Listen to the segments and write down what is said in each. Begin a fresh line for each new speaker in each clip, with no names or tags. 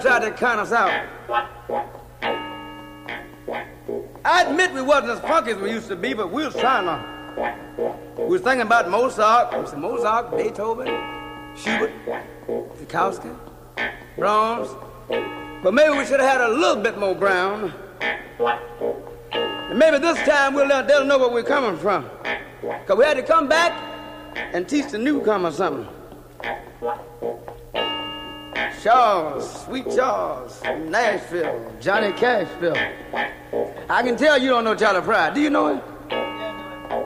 tried to count us out. I admit we wasn't as funky as we used to be, but we was trying to. We was thinking about Mozart, Mozart, Beethoven, Schubert, Tchaikovsky, Brahms. But maybe we should have had a little bit more ground. And maybe this time we'll let them know where we're coming from. Because we had to come back and teach the newcomers something. Charles, Sweet Charles, Nashville, Johnny Cashville. I can tell you don't know Charlie Pride. Do you know him?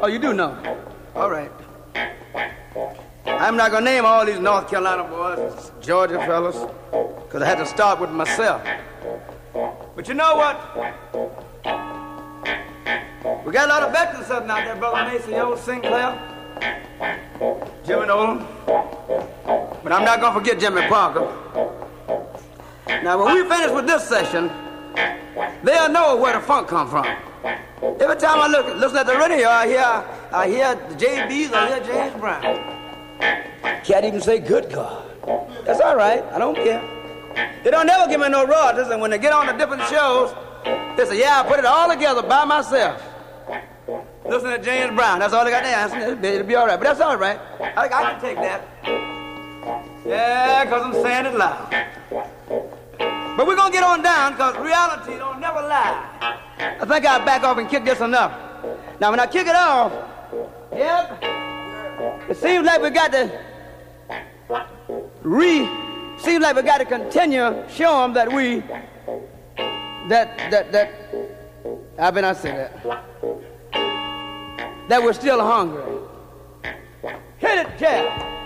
Oh, you do know. All right. I'm not gonna name all these North Carolina boys, Georgia fellas, because I had to start with myself. But you know what? We got a lot of veterans sitting out there, Brother Mason, old Sinclair, Jimmy Nolan. But I'm not gonna forget Jimmy Parker. Now, when we finish with this session, they'll know where the funk come from. Every time I look listen at the radio, I hear I hear the JBs, I hear James Brown. Can't even say good God. That's all right. I don't care. They don't never give me no royalties, and when they get on the different shows, they say, "Yeah, I put it all together by myself." Listen to James Brown. That's all they got to answer. It'll be all right. But that's all right. I, I can take that. Yeah, because I'm saying it loud. But we're going to get on down because reality don't never lie. I think I'll back off and kick this enough. Now, when I kick it off, yep, it seems like we got to re, seems like we got to continue show them that we, that, that, that, how can I say that? That we're still hungry. Hit it, Jeff.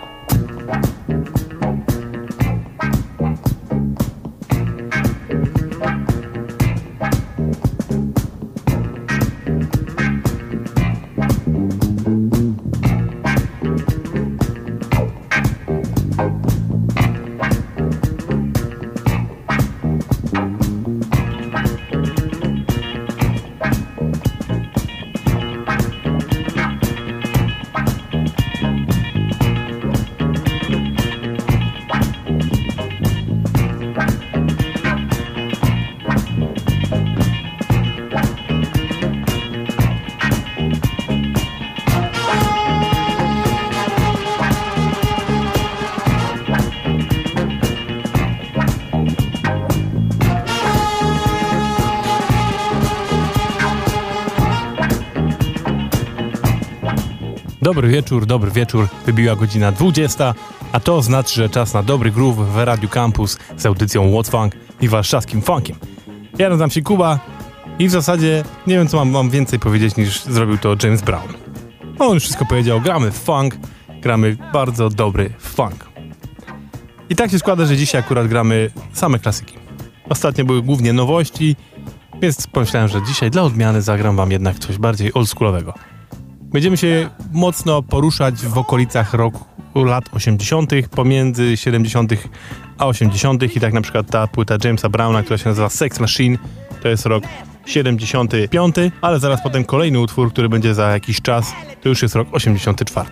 Dobry wieczór, dobry wieczór. Wybiła godzina 20, a to znaczy, że czas na dobry groove w Radio Campus z audycją What's Funk i warszawskim funkiem. Ja nazywam się Kuba i w zasadzie nie wiem, co mam wam więcej powiedzieć niż zrobił to James Brown. On już wszystko powiedział, gramy funk, gramy bardzo dobry funk. I tak się składa, że dzisiaj akurat gramy same klasyki. Ostatnio były głównie nowości, więc pomyślałem, że dzisiaj dla odmiany zagram wam jednak coś bardziej oldschoolowego. Będziemy się mocno poruszać w okolicach roku lat 80., pomiędzy 70. a 80. i tak na przykład ta płyta Jamesa Browna, która się nazywa Sex Machine, to jest rok 75, ale zaraz potem kolejny utwór, który będzie za jakiś czas, to już jest rok 84.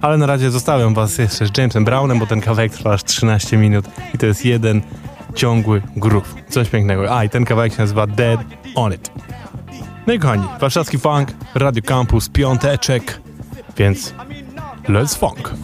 Ale na razie zostawiam was jeszcze z Jamesem Brownem, bo ten kawałek trwa aż 13 minut i to jest jeden ciągły groove. Coś pięknego. A, i ten kawałek się nazywa Dead On It. No i kochani, warszawski funk, Radio Campus, piąteczek, więc let's funk.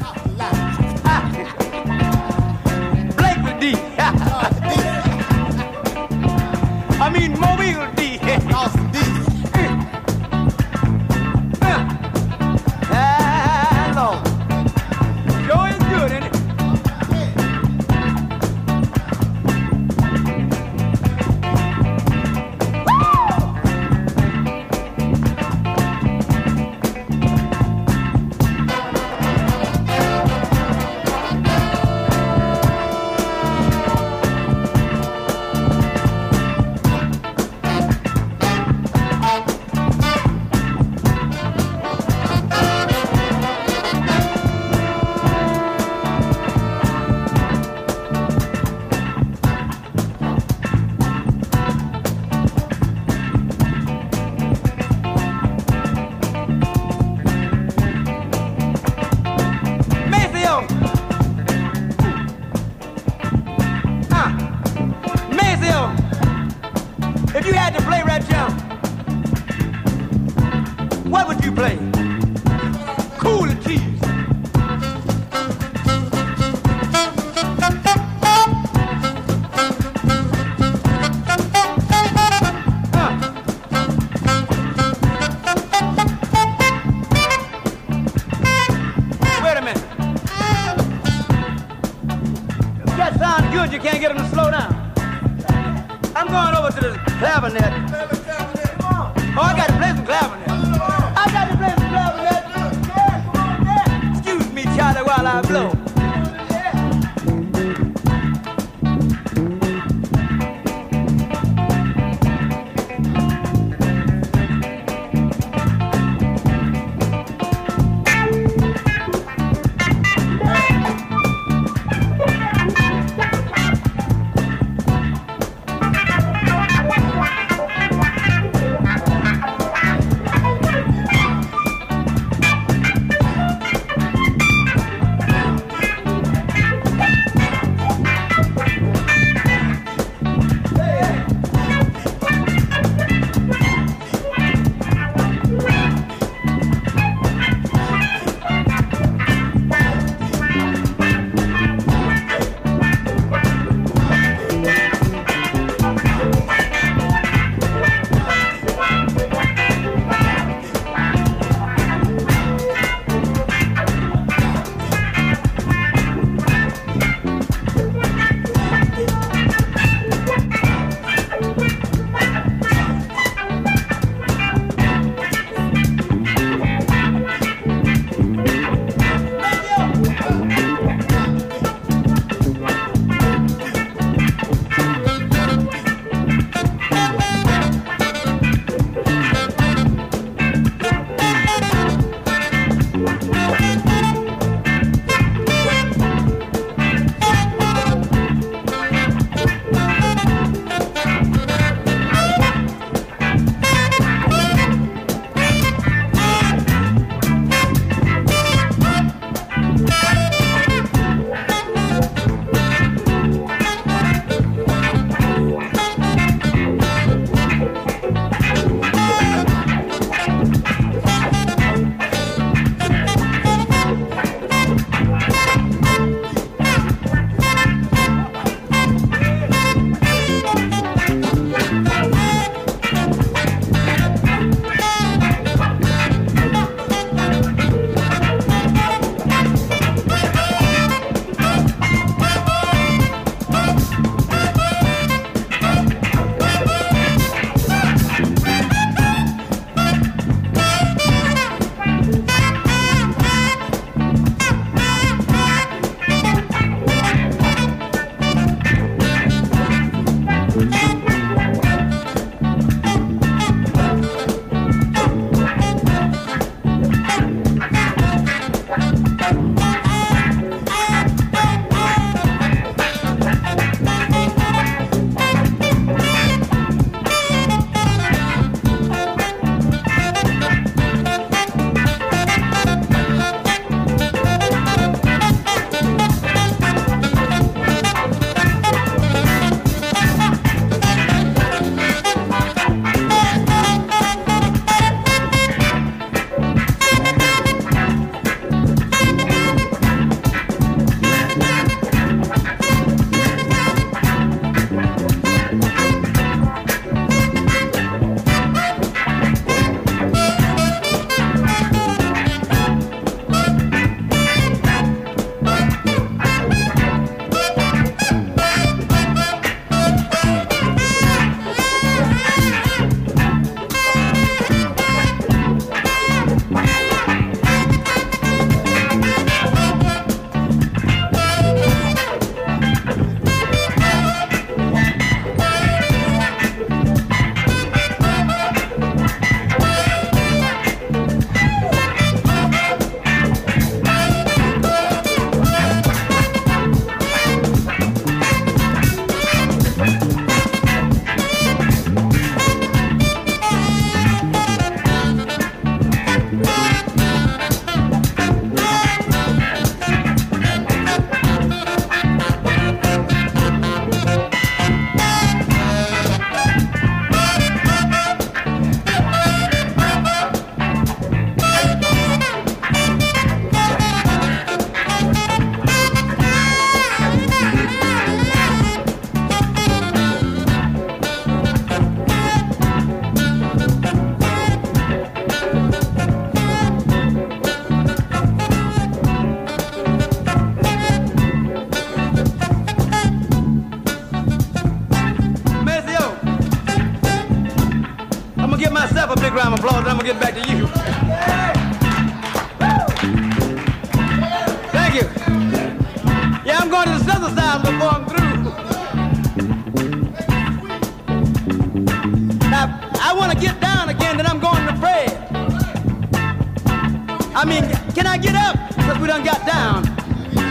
Can I get up? Because we done got down.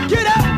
Get up!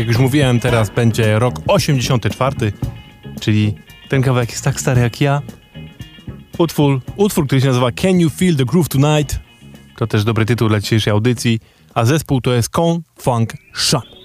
jak już mówiłem, teraz będzie rok 84, czyli ten kawałek jest tak stary jak ja. Utwór, utwór, który się nazywa Can You Feel the Groove Tonight? To też dobry tytuł dla dzisiejszej audycji, a zespół to jest Kong Funk
Shan.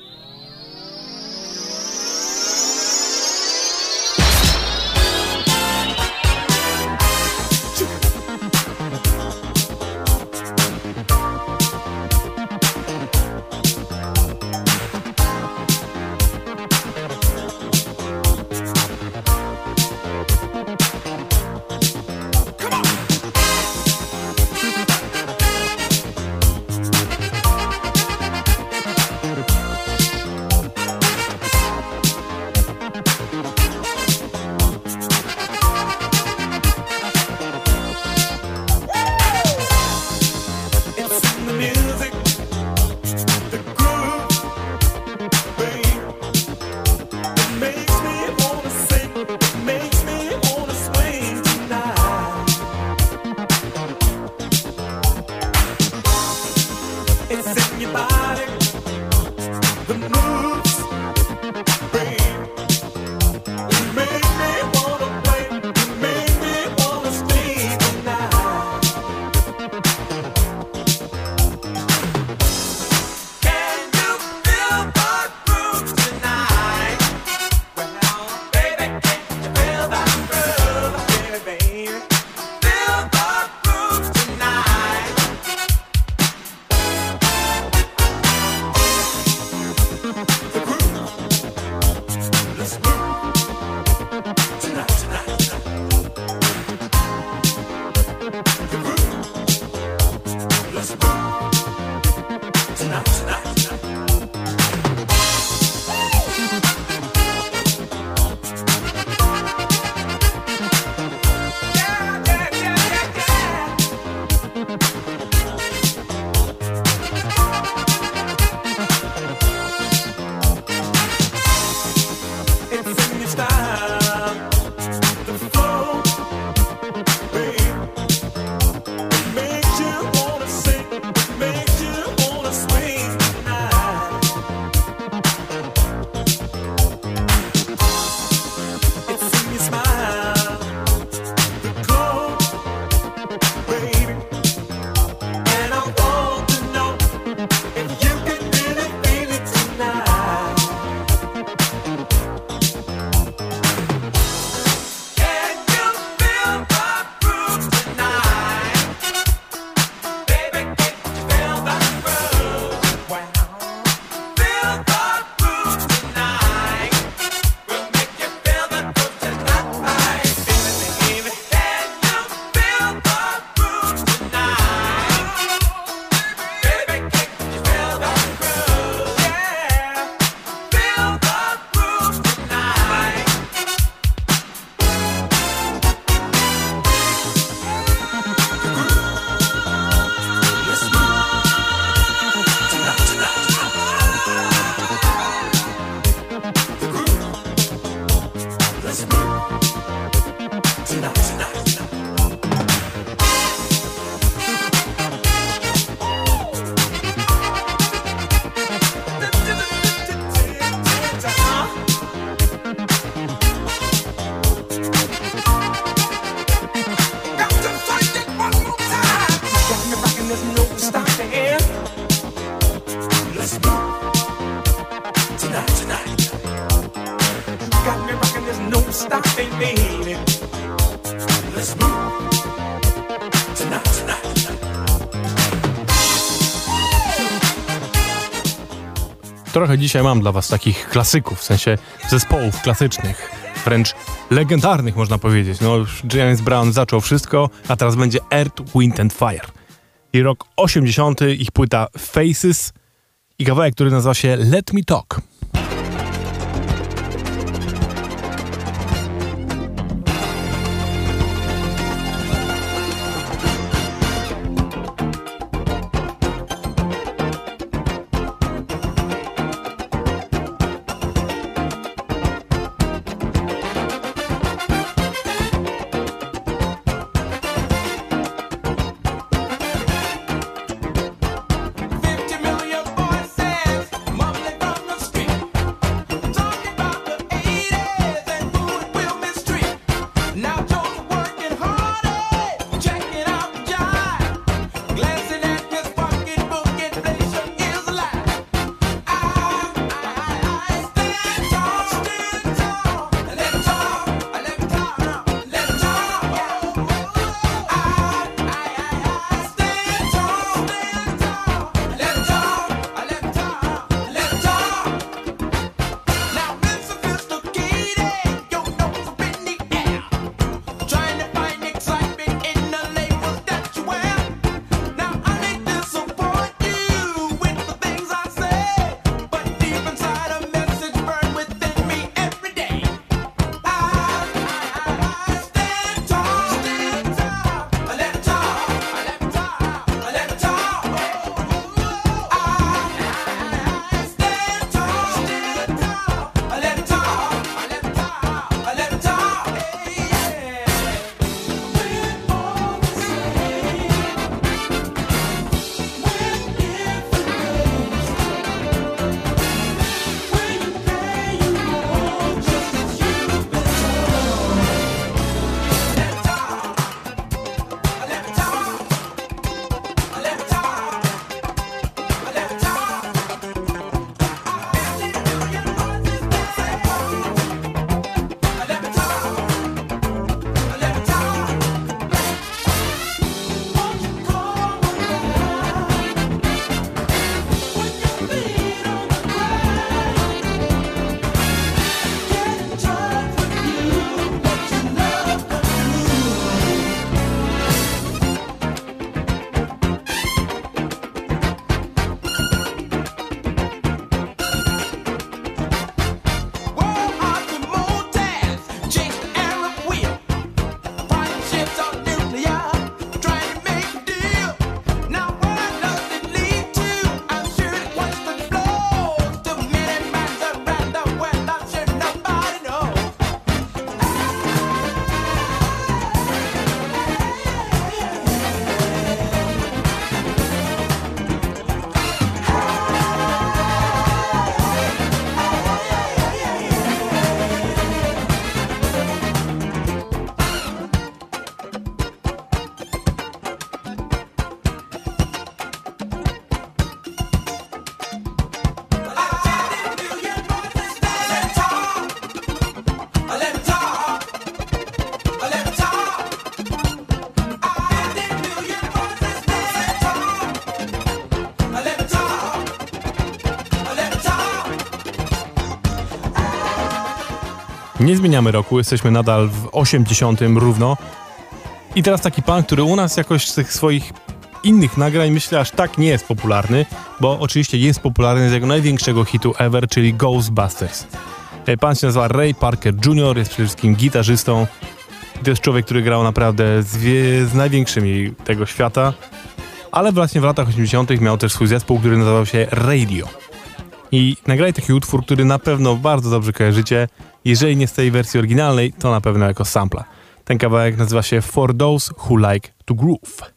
Trochę dzisiaj mam dla was takich klasyków, w sensie zespołów klasycznych, wręcz legendarnych można powiedzieć. No James Brown zaczął wszystko, a teraz będzie Earth, Wind and Fire. I rok 80. ich płyta Faces i kawałek, który nazywa się Let Me Talk. Nie zmieniamy roku, jesteśmy nadal w 80 równo. I teraz taki pan, który u nas jakoś z tych swoich innych nagrań myślę aż tak nie jest popularny, bo oczywiście jest popularny z jego największego hitu ever, czyli Ghostbusters. E, Pan się nazywa Ray Parker Jr., jest przede wszystkim gitarzystą. To jest człowiek, który grał naprawdę z, z największymi tego świata, ale właśnie w latach 80. miał też swój zespół, który nazywał się Radio.
I nagrali taki utwór, który na pewno bardzo dobrze kojarzycie. Jeżeli nie z tej wersji oryginalnej, to na pewno jako sampla. Ten kawałek nazywa się For Those Who Like to Groove.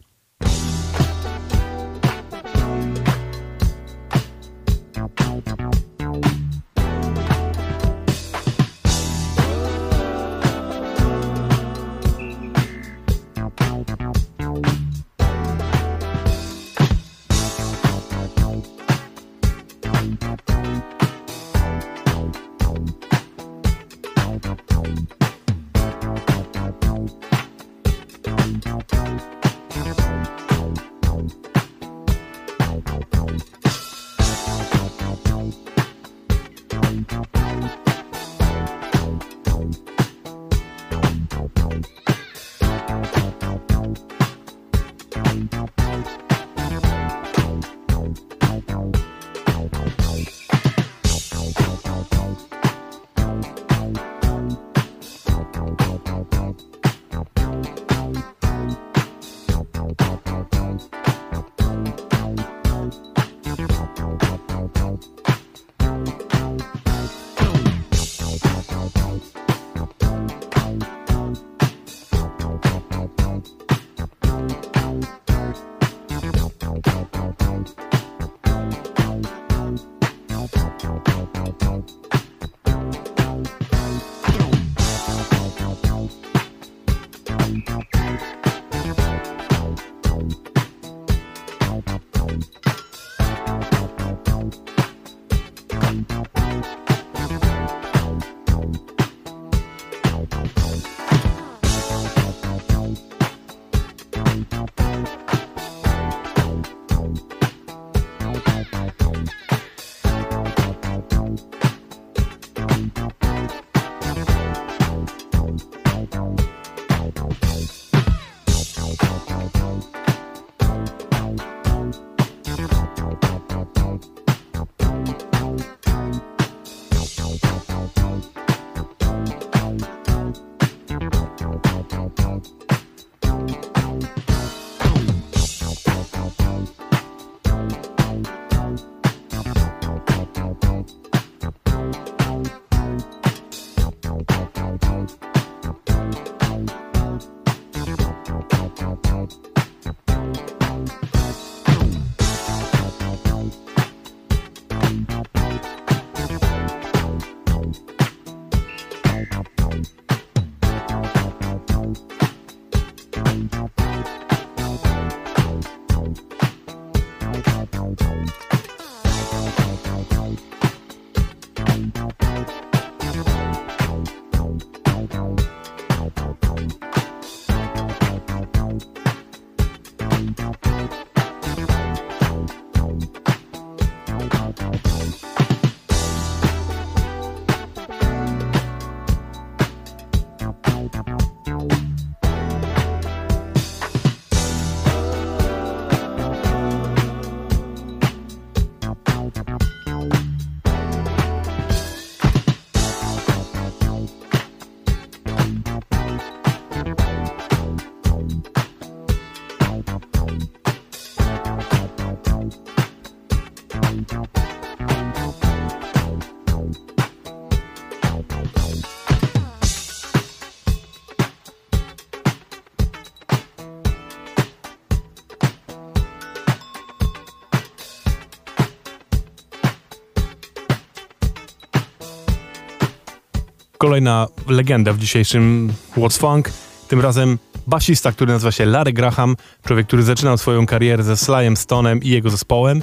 Kolejna legenda w dzisiejszym What's Funk. Tym razem basista, który nazywa się Larry Graham. Człowiek, który zaczynał swoją karierę ze Slyem Stonem i jego zespołem.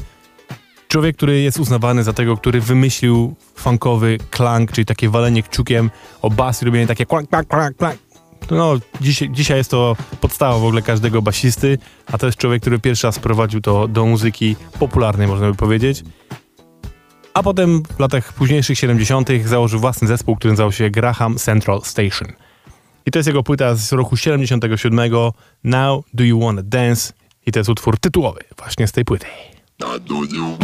Człowiek, który jest uznawany za tego, który wymyślił funkowy klank, czyli takie walenie kciukiem o bas i robienie takie klank, klank, klank, klank. No, dzisiaj, dzisiaj jest to podstawa w ogóle każdego basisty, a to jest człowiek, który pierwszy raz prowadził to do muzyki popularnej, można by powiedzieć. A potem w latach późniejszych 70. założył własny zespół, który nazywał się Graham Central Station. I to jest jego płyta z roku 77, Now Do You Wanna Dance? I to jest utwór tytułowy właśnie z tej płyty.
Do you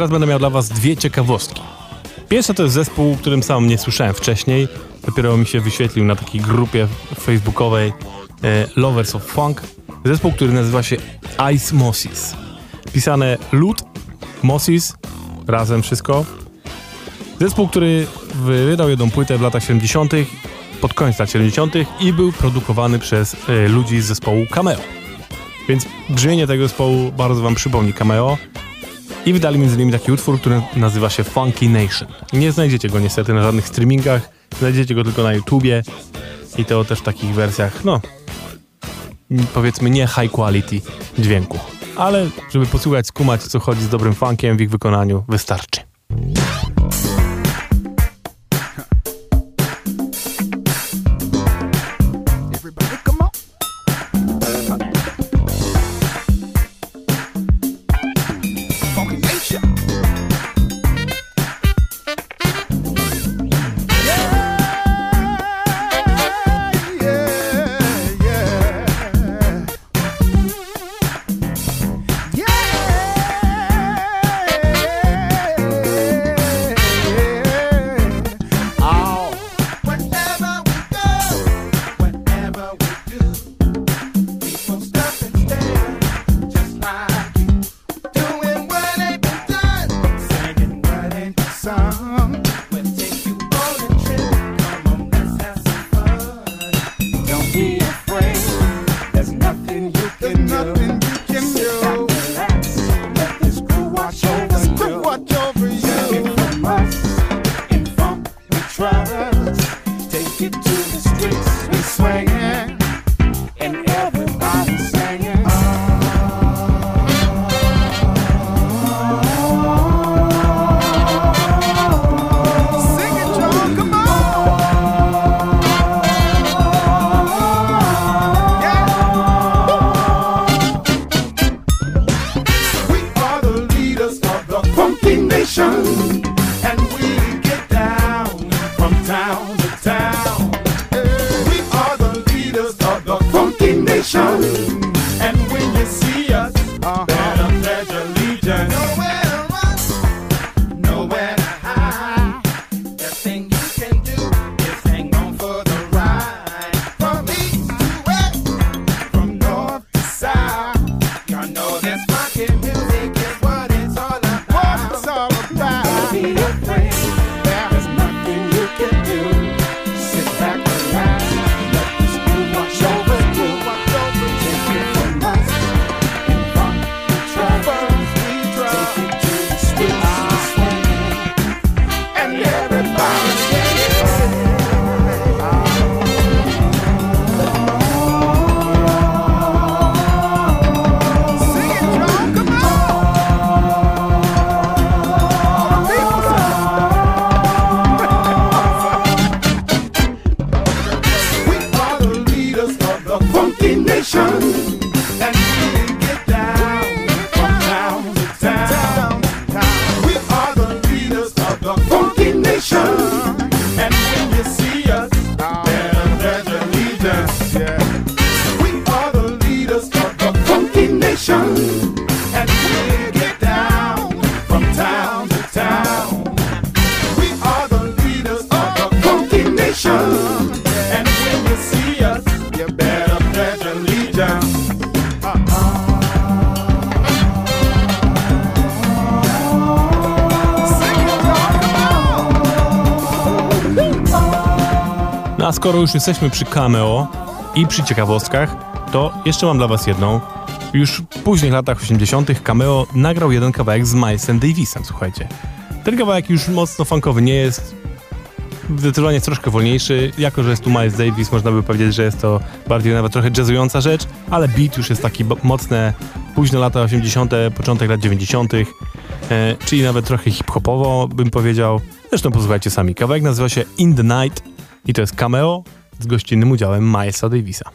teraz będę miał dla was dwie ciekawostki. Pierwsza to jest zespół, którym sam nie słyszałem wcześniej. Dopiero mi się wyświetlił na takiej grupie facebookowej e, Lovers of Funk. Zespół, który nazywa się Ice Mossis. Pisane Lud, Mossis, razem wszystko. Zespół, który wydał jedną płytę w latach 70., pod koniec lat 70. i był produkowany przez e, ludzi z zespołu Cameo. Więc brzmienie tego zespołu bardzo wam przypomni Cameo. I wydali między innymi taki utwór, który nazywa się Funky Nation. Nie znajdziecie go niestety na żadnych streamingach, znajdziecie go tylko na YouTubie i to też w takich wersjach, no powiedzmy nie high quality dźwięku. Ale żeby posłuchać, skumać co chodzi z dobrym funkiem w ich wykonaniu, wystarczy. Skoro już jesteśmy przy cameo i przy ciekawostkach, to jeszcze mam dla was jedną. Już w późnych latach 80. cameo nagrał jeden kawałek z Milesem Davisem, słuchajcie. Ten kawałek już mocno funkowy nie jest, zdecydowanie jest troszkę wolniejszy. Jako, że jest tu Miles Davis, można by powiedzieć, że jest to bardziej nawet trochę jazzująca rzecz, ale beat już jest taki mocne, późne lata 80., początek lat 90., e, czyli nawet trochę hip-hopowo bym powiedział. Zresztą posłuchajcie sami. Kawałek nazywa się In the Night i to jest cameo z gościnnym udziałem Milesa Davisa.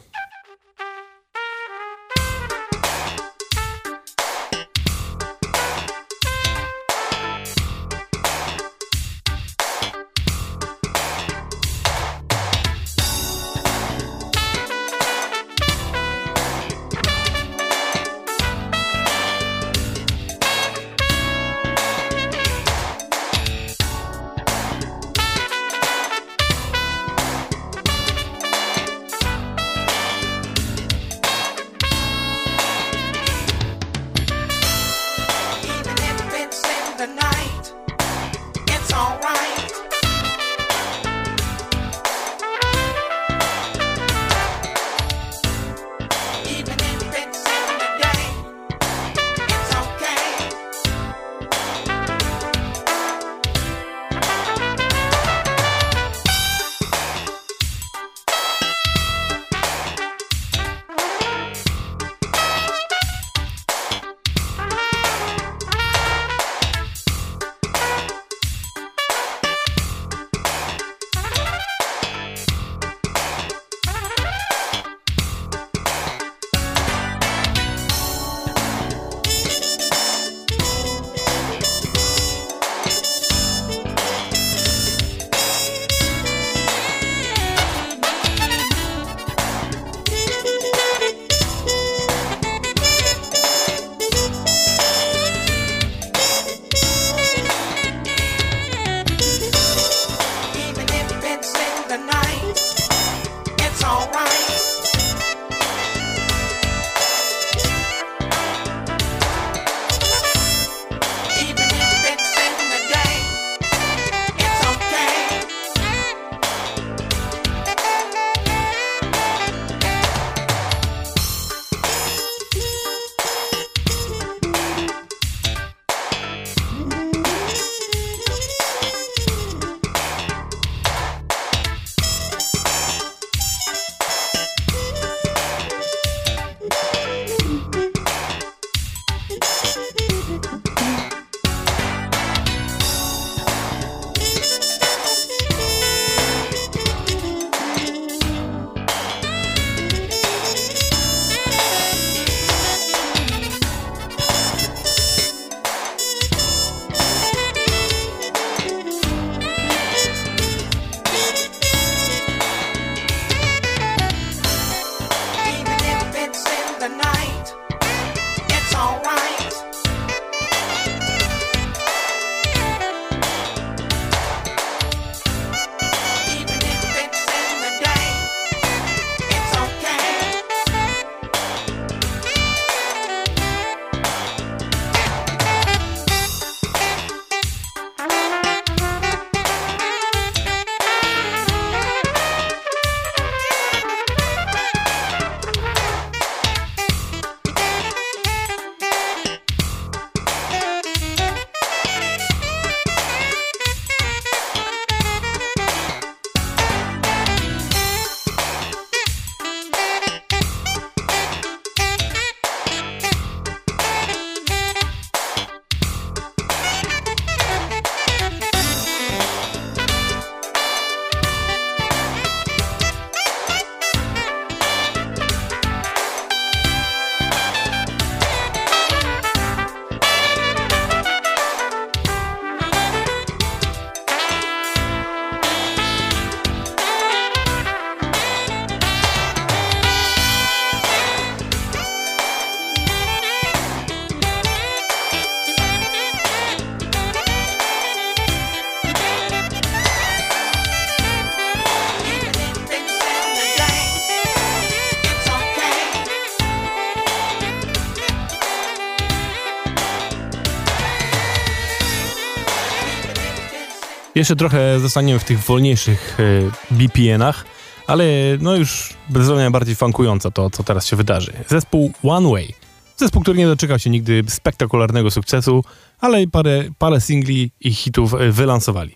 Jeszcze trochę zostaniemy w tych wolniejszych e, BPN-ach. ale no już bezwzględnie bardziej funkująca to, co teraz się wydarzy. Zespół One Way. Zespół, który nie doczekał się nigdy spektakularnego sukcesu, ale parę, parę singli i hitów e, wylansowali.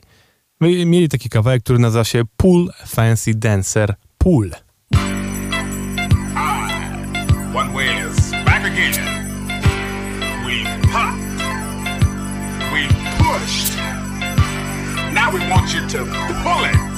My- Mieli taki kawałek, który nazywa się Pool Fancy Dancer Pool.
One way is back again. We want you to pull it.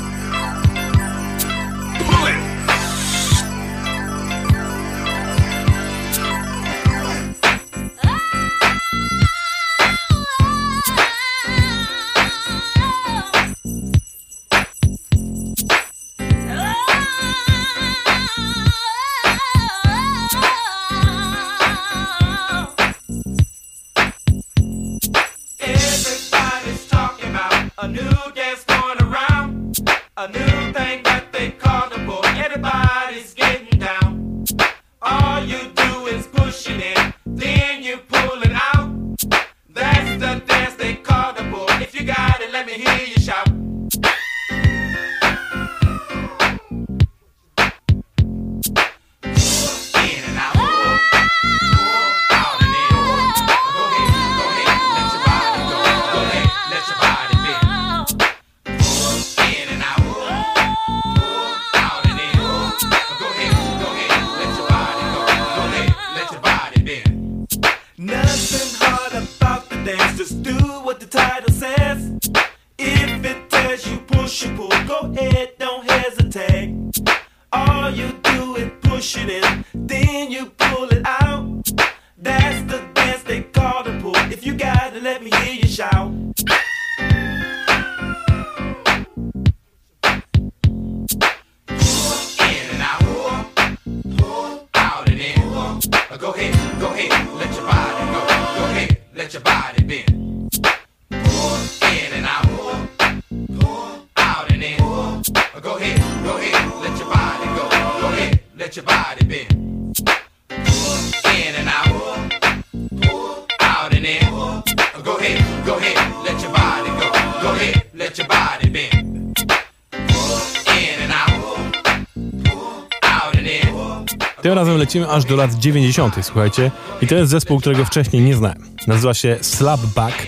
Lecimy aż do lat 90., słuchajcie. I to jest zespół, którego wcześniej nie znałem. Nazywa się Slapback.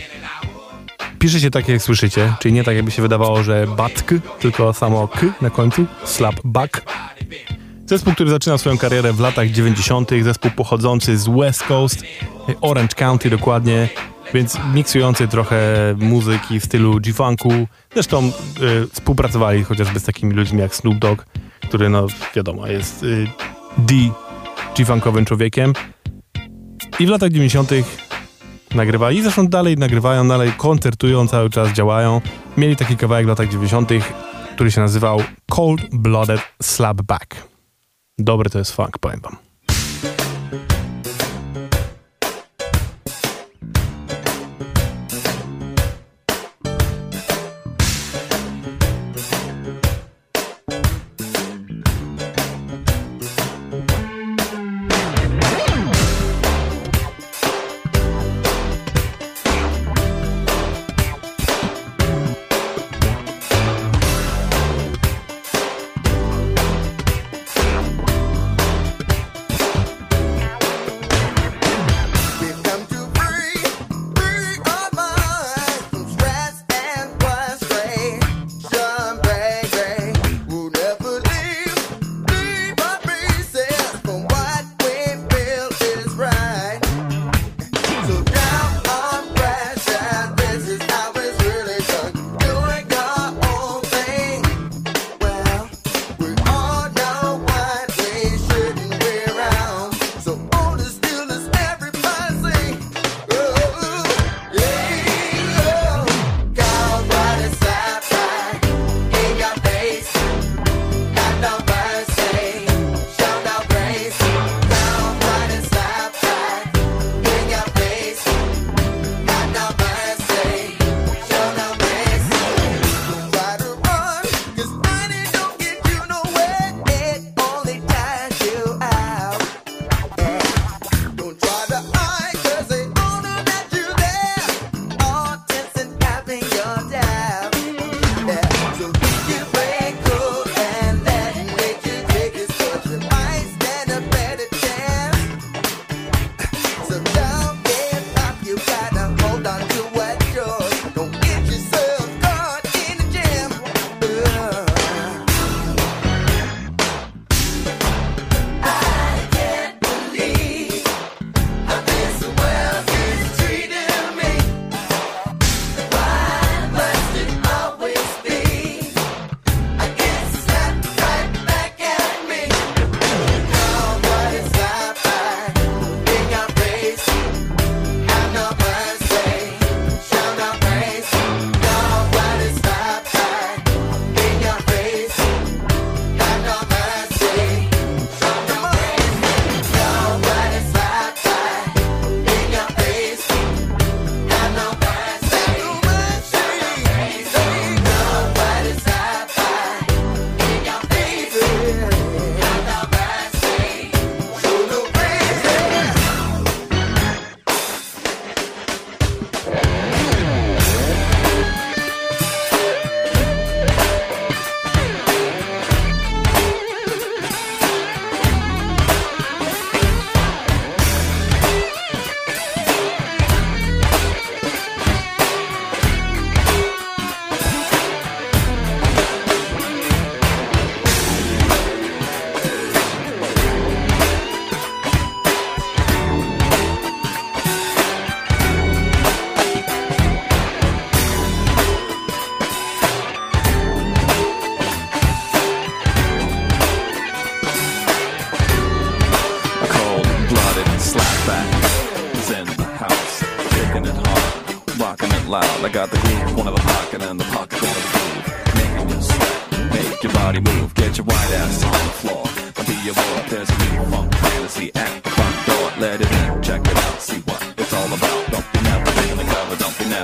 Pisze się tak, jak słyszycie, czyli nie tak, jakby się wydawało, że batk, tylko samo k na końcu. Slapback. Zespół, który zaczynał swoją karierę w latach 90., zespół pochodzący z West Coast, Orange County dokładnie, więc miksujący trochę muzyki w stylu G-Funku. Zresztą y, współpracowali chociażby z takimi ludźmi jak Snoop Dogg, który, no wiadomo, jest y, D G-Funkowym człowiekiem. I w latach 90. nagrywali, zresztą dalej nagrywają, dalej koncertują, cały czas działają. Mieli taki kawałek w latach 90., który się nazywał Cold Blooded Slapback. Dobry to jest funk, powiem wam.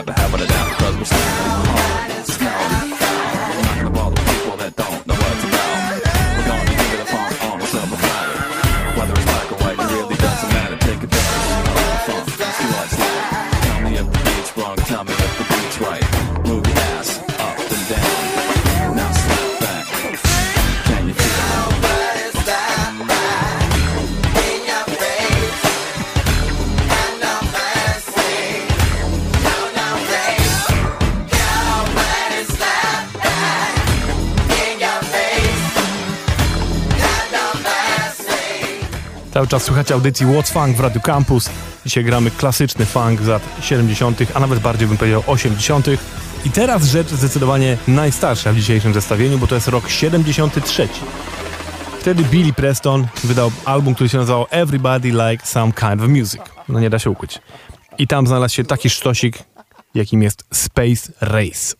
but having a out because we're still in the on
Cały czas słuchacie audycji What's Funk w Radio Campus. Dzisiaj gramy klasyczny funk z lat 70., a nawet bardziej bym powiedział 80. I teraz rzecz zdecydowanie najstarsza w dzisiejszym zestawieniu, bo to jest rok 73. Wtedy Billy Preston wydał album, który się nazywał Everybody Like Some Kind of Music. No nie da się ukryć. I tam znalazł się taki sztosik, jakim jest Space Race.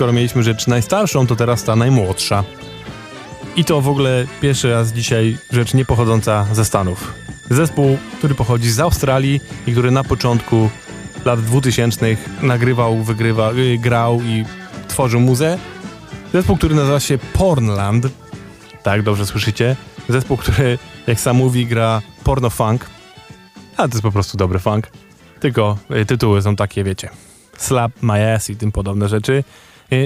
Skoro mieliśmy rzecz najstarszą, to teraz ta najmłodsza. I to w ogóle pierwszy raz dzisiaj rzecz nie pochodząca ze Stanów. Zespół, który pochodzi z Australii i który na początku lat 2000 nagrywał, wygrywa, y, grał i tworzył muzę. Zespół, który nazywa się Pornland. Tak, dobrze słyszycie. Zespół, który, jak sam mówi, gra porno funk. A to jest po prostu dobry funk. Tylko y, tytuły są takie, wiecie. Slap My Ass i tym podobne rzeczy.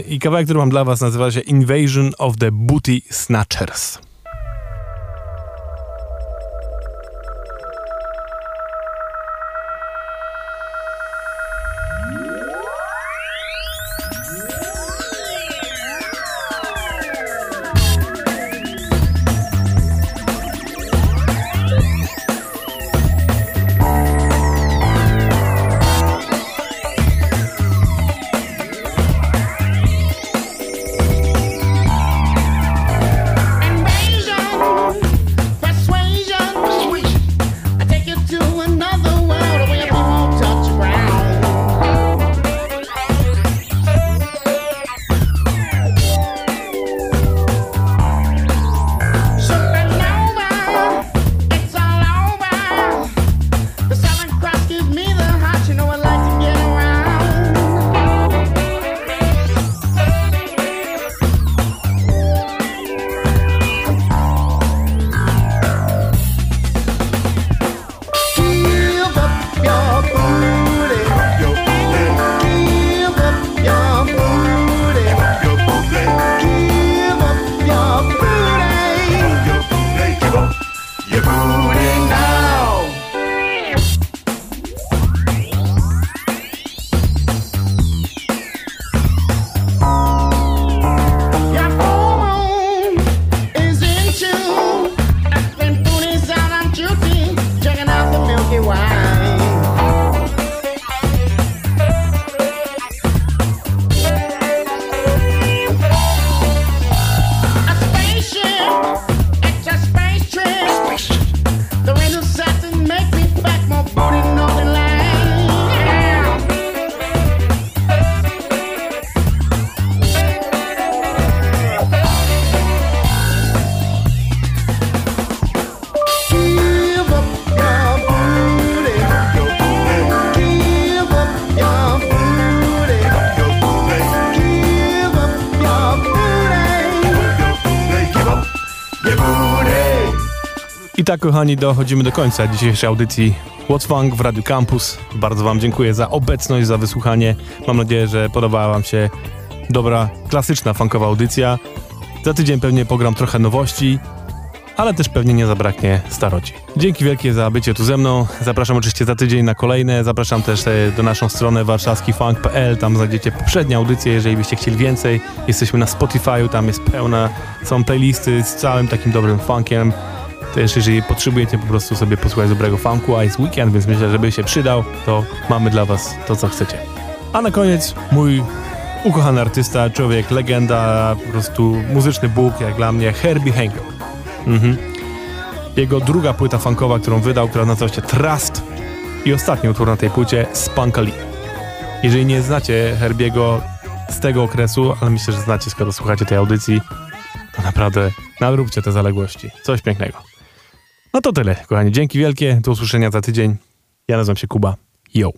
I kawałek, który mam dla was nazywa się Invasion of the Booty Snatchers. Kochani, dochodzimy do końca dzisiejszej audycji What's Funk w Radiu Campus. Bardzo Wam dziękuję za obecność, za wysłuchanie. Mam nadzieję, że podobała Wam się dobra, klasyczna funkowa audycja. Za tydzień pewnie pogram trochę nowości, ale też pewnie nie zabraknie staroci. Dzięki wielkie za bycie tu ze mną. Zapraszam oczywiście za tydzień na kolejne. Zapraszam też e, do naszą stronę warszawskifunk.pl. Tam znajdziecie poprzednie audycje, jeżeli byście chcieli więcej. Jesteśmy na Spotify'u, tam jest pełna, są playlisty z całym takim dobrym funkiem. Też jeżeli potrzebujecie po prostu sobie posłuchać dobrego funku, a jest weekend, więc myślę, że by się przydał, to mamy dla was to, co chcecie. A na koniec mój ukochany artysta, człowiek, legenda, po prostu muzyczny bóg, jak dla mnie, Herbie Hancock. Mhm. Jego druga płyta funkowa, którą wydał, która nazywa się Trust i ostatni utwór na tej płycie, Spunka Lee. Jeżeli nie znacie Herbiego z tego okresu, ale myślę, że znacie, skoro słuchacie tej audycji, to naprawdę nadróbcie te zaległości. Coś pięknego. No to tyle, kochani. Dzięki wielkie. Do usłyszenia za tydzień. Ja nazywam się Kuba. Yo.